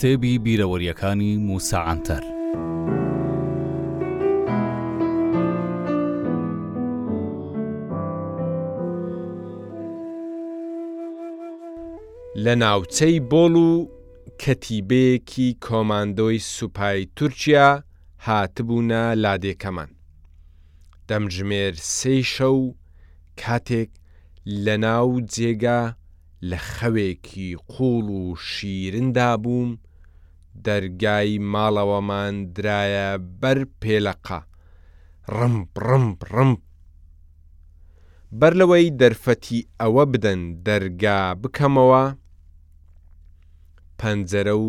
کتێبی بیرەوەریەکانی موسا عەنتەر لە ناوچەی بۆڵ و کەتیبەیەکی کۆماندۆی سوپای تورکیا هاتبوونە لادێکەمان. دەمژمێر سێی شەو کاتێک لە ناو جێگا لە خەوێکی قوڵ و شیرندا بووم، دەرگای ماڵەوەمان درایە بەر پێلەقە، ڕمپ ڕمپ ڕمپ. بەر لەوەی دەرفەتی ئەوە بدەن دەرگا بکەمەوە، پەنجەرە و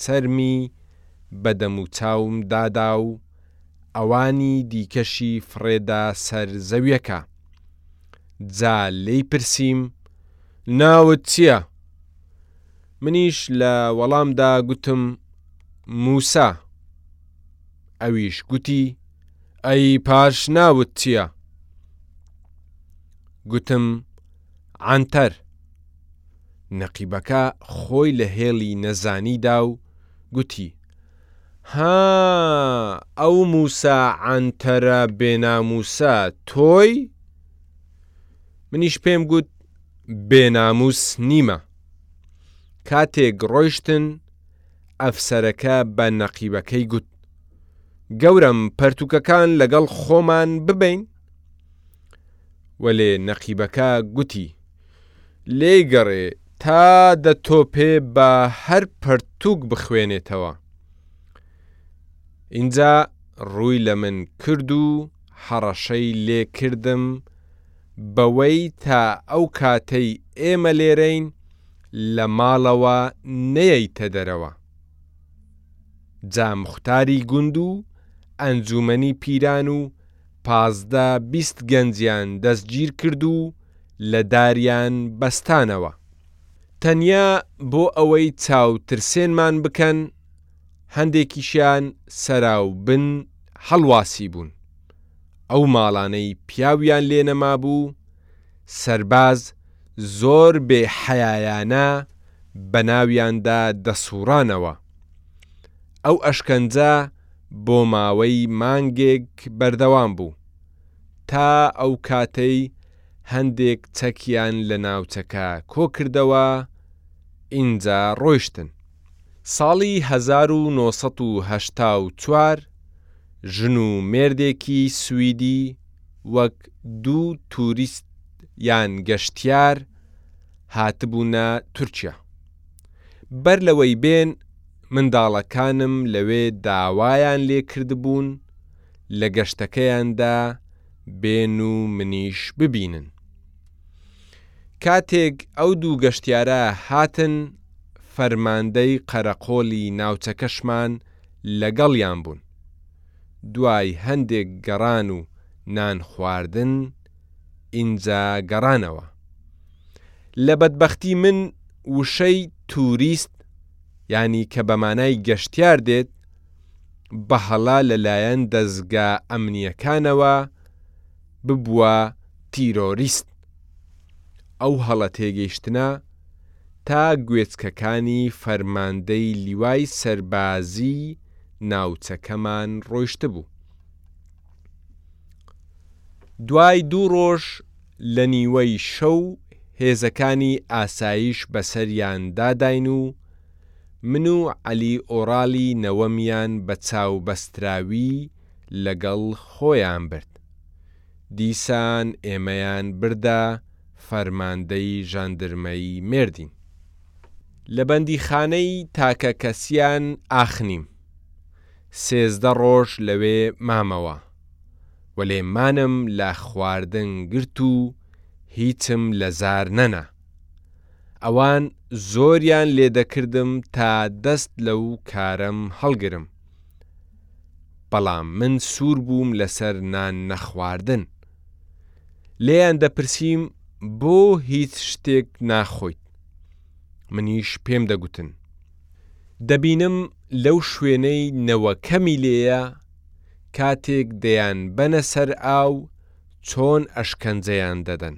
چەرمی بە دەموچاوم دادا و ئەوانی دیکەشی فڕێدا سەر زەویەکە. جا لێی پرسیم، ناوت چیە؟ منیش لە وەڵامدا گوتم، موسا. ئەویش گوتی، ئەی پاش ناوت چیە؟ گوتم، عەنتەر. نەقیبەکە خۆی لە هێڵی نەزانی دا و گوتی، هاا ئەو مووسا عەنتەرە بێنامووسە تۆی؟ منیش پێم گوت بێنامووس نیمە. کاتێک ڕۆیشتن، ئەفسەرەکە بە نەقیبەکەی گوت، گەورەم پەرتووکەکان لەگەڵ خۆمان ببەین؟ وەلێ نەقیبەکە گوتی، لێی گەڕێ تا دەتۆپێ با هەر پەرتووک بخوێنێتەوە ئینجا ڕووی لە من کرد و هەڕەشەی لێ کردم بەوەی تا ئەو کاتەی ئێمە لێرەین لە ماڵەوە نەیەیتە دەرەوە جا موختاری گوند و ئەنجوومەنی پیران و پازدە بیست گەنجیان دەستگیرکرد و لە داریان بەستانەوە، تەنیا بۆ ئەوەی چاوترسێنمان بکەن، هەندێکیشیان سەراوبن هەڵواسیبوون، ئەو ماڵانەی پیاویان لێ نەمابوو، سەرباز زۆر بێ حەیایانە بەناویاندا دەسوڕانەوە، ئەو ئەشکەنجە بۆ ماوەی مانگێک بەردەوام بوو، تا ئەو کاتەی هەندێک چەکیان لە ناوچەکە کۆکردەوە ئینجا ڕۆیشتن. ساڵی هەزار و نۆ سەد و هەشتا و چوار ژن و مێردێکی سویدی وەک دوو توریست یان گەشتیار هاتبوونە تورکیا، بەر لەوەی بێن منداڵەکانم لەوێ داوایان لێکردبوون لە گەشتەکەیاندا بێن و منیش ببینن کاتێک ئەو دوو گەشتیارە هاتن فەرماندەی قەرەقۆلی ناوچەکەشمان لەگەڵیان بوون دوای هەندێک گەڕان و نان خواردن ئینجا گەڕانەوە. لە بەدبەختی من وشەی توریست یانی کە بە مانای گەشتیار دێت بە هەڵە لەلایەن دەزگا ئەمنییەکانەوە ببووە تیرۆریست. ئەو هەڵە تێگەیشتنە تا گوێچکەکانی فەرماندەی لیوای سەربازیی ناوچەکەمان ڕۆیشتبوو. دوای دوو ڕۆژ لە نیوەی شەو هێزەکانی ئاسایش بەسەریان داداین و من و عەلی ئۆرالی نەوەمیان بە چاوبەستراوی لەگەڵ خۆیان برد. دیسان ئێمەیان بردە فەرماندەی ژاندرمەی مێردین. لە بەندیخانەی تاکەکەسیان ئاخنیم. سێزدە ڕۆژ لەوێ مامەوە. وەلێ مانم لە خواردن گرت و هیچم لە زار نەنا ئەوان زۆریان لێ دەکردم تا دەست لەو کارەم هەڵگرم بەڵام من سوور بووم لەسەر نان نەخواردن لێیان دەپرسیم بۆ هیچ شتێک ناخۆیت منیش پێم دەگوتن دەبینم لەو شوێنەی نەوەکەمی لێیە کاتێک دەیان بەنە سەر ئاو چۆن ئەشکەنجەیان دەدەن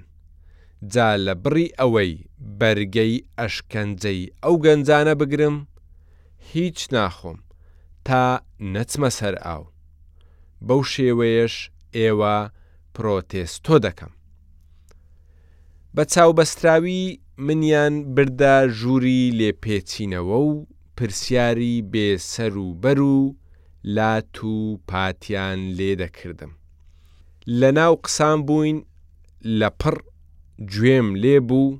جا لە بڕی ئەوەی بەرگەی ئەشکەنجەی ئەو گەنجانە بگرم هیچ ناخۆم تا نەچمە سەر ئاو بەو شێوەیەش ئێوە پرۆتێستۆ دەکەم بە چاو بەستراوی منیان بردە ژووری لێپێچینەوە و پرسیاری بێ سەر و بەر و لات و پاتیان لێ دەکردم لەناو قسان بووین لەپڕ گوێم لێ بوو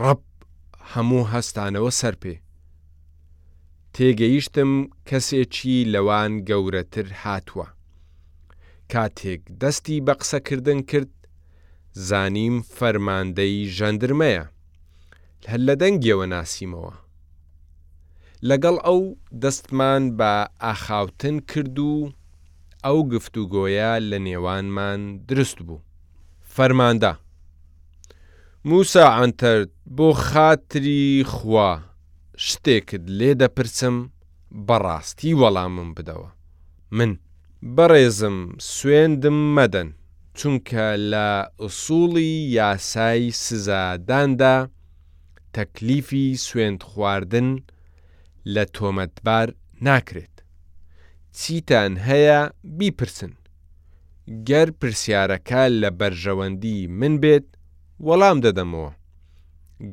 ڕەپ هەموو هەستانەوە سەر پێ تێگەیشتم کەسێکی لەوان گەورەتر هاتووە کاتێک دەستی بە قسەکردن کرد زانیم فەرماندەی ژەندرمەیە هەر لە دەنگیەوە ناسیمەوە. لەگەڵ ئەو دەستمان بە ئاخاوتن کرد و ئەو گفتوگۆیە لە نێوانمان دروست بوو. فەرماندە، موسا عەنتەر بۆ خاتری خوا شتێکت لێ دەپرسم بەڕاستی وەڵامم بدەوە. من. بەڕێزم سوێندم مەدەن چونکە لە ئسوڵی یاسای سزا داندا تەکلیفی سوێند خواردن لە تۆمەتبار ناکرێت چیتان هەیە بیپرسن گەر پرسیارەکە لە بەرژەوەندی من بێت وەڵام دەدەمەوە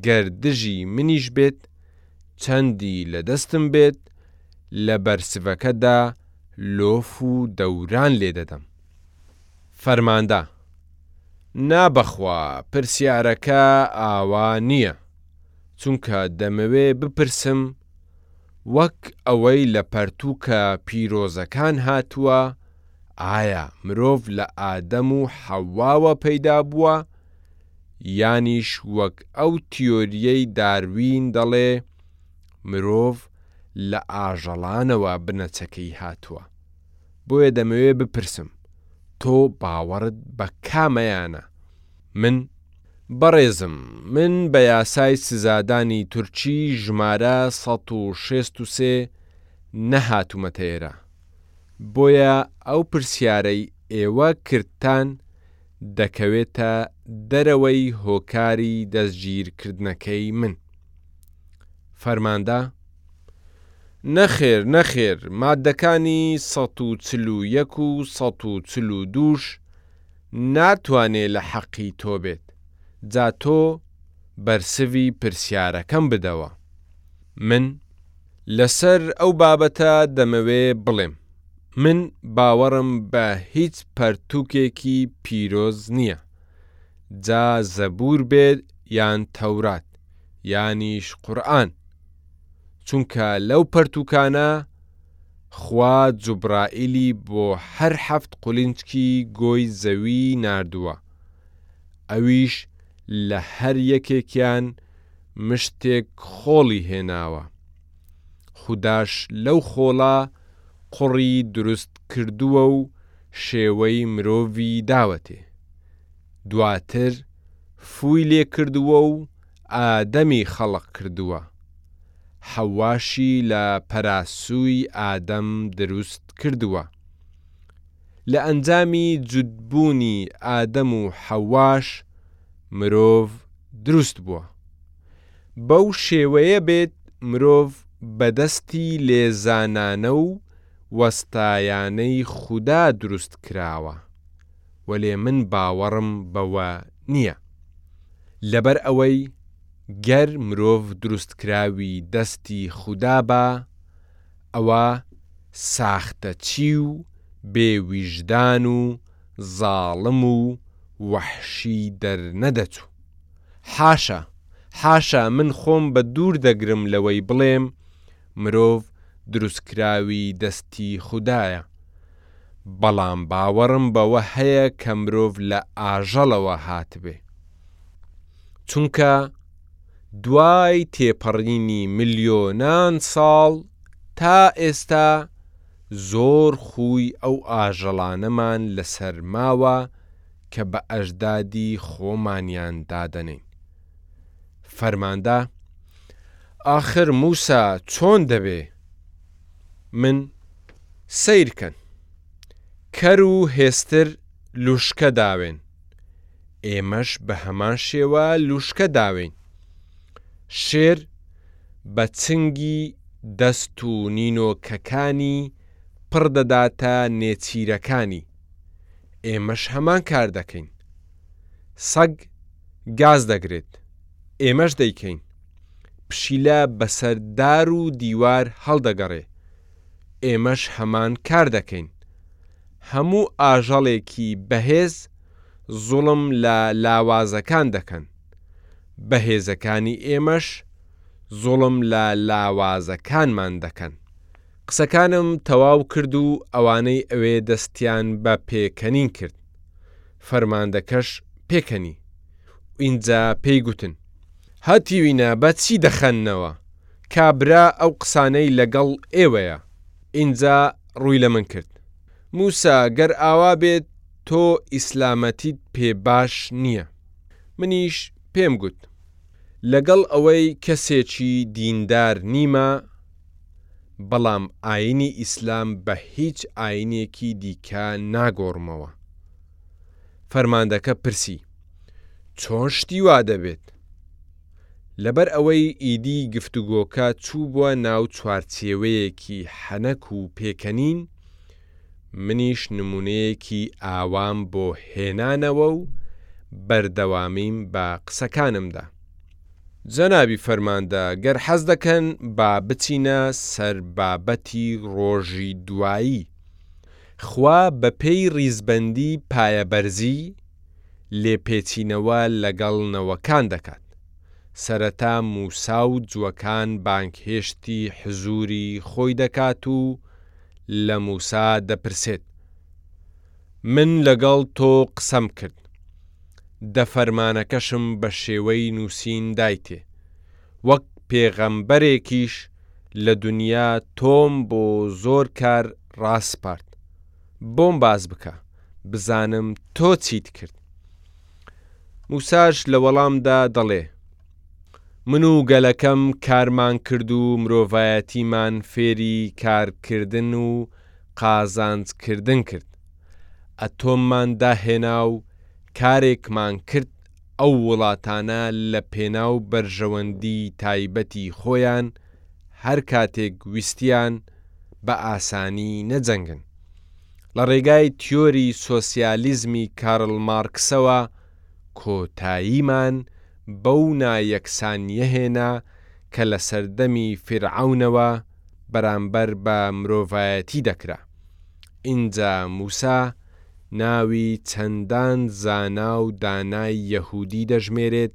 گەر دژی منیش بێت چەندی لە دەستم بێت لە بەرسڤەکەدا لۆف و دەوران لێ دەدەم. فەرماندە، نا بەخوا پرسیارەکە ئاوا نییە، چونکە دەمەوێ بپرسم وەک ئەوەی لە پەرتووکە پیرۆزەکان هاتووە ئایا مرۆڤ لە ئادەم و حەواوە پەیدا بووە، یانیش وەک ئەو تیۆرییەی داروین دەڵێ مرۆڤ لە ئاژەڵانەوە بنەچەکەی هاتووە. بۆیە دەمەوێ بپرسم تۆ باوەڕت بە کامەیانە؟ من؟ بەڕێزم من بە یاسای سزادانی تورکی ژمارە سەد و شەست و سێ نەهاتوومەتە ئێرە. بۆیە ئەو پرسیارەی ئێوە کردتان دەکەوێتە دەرەوەی هۆکاری دەستگیرکردنەکەی من. فەرماندە، نەخێر، نەخێر، ماددەکانی سەد و چل و یەک و سەد و چل و دووش ناتوانێ لە حەقی تۆ بێت، جا تۆ بەرسڤی پرسیارەکەم بدەوە. من لەسەر ئەو بابەتە دەمەوێ بڵێم، من باوەڕم بە هیچ پەرتوکێکی پیرۆز نیە جا زەبور بێت یان تەورات یانیش قورئان چونکە لەو پەرتوکانە خوا جوبرائیلی بۆ هەر حەفت قولنجکی گۆی زەوی ناردووە ئەویش لە هەر یەکێکیان مشتێک خۆڵی هێناوە خوداش لەو خۆڵە قوڕی دروست کردووە و شێوەی مرۆڤی داوەتێ، دواتر فووی لێ کردووە و ئادەمی خەڵق کردووە، حەواشی لە پەراسووی ئادەم دروست کردووە. لە ئەنجامی جوت بوونی ئادەم و حەواش مرۆڤ دروست بووە. بەو شێوەیە بێت مرۆڤ بە دەستی لێزانانە و وەستایانەی خودا دروست کراوە، وەلێ من باوەڕم بەوە نییە. لەبەر ئەوەی گەر مرۆڤ دروستکراوی دەستی خودا با، ئەوا ساختەچی و بێ ویژدان و زاڵم و وەحشی دەرنەدەچوو. حاشا حاشا من خۆم بە دوور دەگرم لەوەی بڵێم مرۆڤ دروستکراوی دەستی خودایە بەڵام باوەڕم بەوە هەیە کە مرۆڤ لە ئاژەڵەوە هاتبێ چونکە دوای تێپەڕینی ملیۆنان ساڵ تا ئێستا زۆر خووی ئەو ئاژەڵانەمان لەسەر ماوە کە بە ئەژدادی خۆمانیان دادەنێین. فەرماندا، ئاخر موسا چۆن دەبێ من سەیر کەن؟ کەر و هێستر لوشکە داوێن، ئێمەش بە هەمان شێوە لوشکە داوێین. شێر بە چنگی دەست و نینۆکەکانی پڕ دەداتە نێچیرەکانی. ئێمەش هەمان کار دەکەین. سەگ گاز دەگرێت، ئێمەش دەیکەین. پشیلە بەسەر دار و دیوار هەڵدەگەڕێ، ئێمەش هەمان کار دەکەین. هەموو ئاژەڵێکی بەهێز زوڵم لە لاوازەکان دەکەن. بەهێزەکانی ئێمەش زوڵم لە لاوازەکانمان دەکەن. قسەکانم تەواو کرد و ئەوانەی ئەوێ دەستیان بە پێکەنین کرد، فەرماندەکەش پێکەنی. ئینجا پێی گوتن. هاتیوینە بە چی دەخەننەوە؟ کابرا ئەو قسانەی لەگەڵ ئێوەیە. ئینجا ڕووی لە من کرد. مووسا گەر ئاوا بێت تۆ ئیسلامەتیت پێ باش نییە. منیش پێم گوت. لەگەڵ ئەوەی کەسێکی دیندار نیمە، بەڵام ئاینی ئیسلام بە هیچ ئاینێکی دیکە ناگۆڕمەوە فەرماندەکە پرسی چۆن شتی وا دەبێت لەبەر ئەوەی ئیدی گفتوگۆکە چووبوە ناو چوارچێوەیەکی حەنەک و پێکەنین منیش نمونەیەکی ئاوام بۆ هێنانەوە و بەردەوامیم بە قسەکانمدا. جەنابی فەرماندە گەر حەز دەکەن با بچینە سەر بابەتی ڕۆژی دوایی خوا بە پێی ڕیزبەندی پایەبەرزی لێپێچینەوە لەگەڵ نەوەکان دەکات سەرەتا موسا و جوەکان بانگهێشتی حزوری خۆی دەکات و لە موسا دەپرسێت من لەگەڵ تۆ قسەم کرد دە فەرمانەکەشم بە شێوەی نووسین دایتێ وەک پێغەمبەرێکیش لە دونیا تۆم بۆ زۆر کار ڕاسپارد بۆم باس بکە بزانم تۆ چیت کرد موساش لە وەڵامدا دەڵێ من و گەلەکەم کارمان کرد و مرۆڤایەتیمان فێری کارکردن و قازانج کردن کرد ئەتۆممان داهێنا و کارێکمان کرد ئەو وڵاتانە لە پێناو بەرژەوەندی تایبەتی خۆیان هەر کاتێک ویستیان بە ئاسانی نەجەنگن لە ڕێگای تیۆری سۆسیالیزمی کارل مارکسەوە کۆتاییمان بەو نا یەکسانیە هێنا کە لە سەردەمی فیرعەونەوە بەرامبەر بە مرۆڤایەتی دەکرا ئینجا موسا ناوی چەندان زانا و دانای یەهودی دەژمێرێت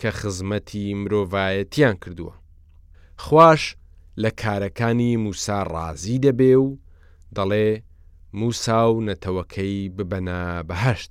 کە خزمەتی مرۆڤایەتیان کردووە خواش لە کارەکانی موسا ڕازی دەبێ و دەڵێ موسا و نەتەوەکەی ببەنە بەهەشت.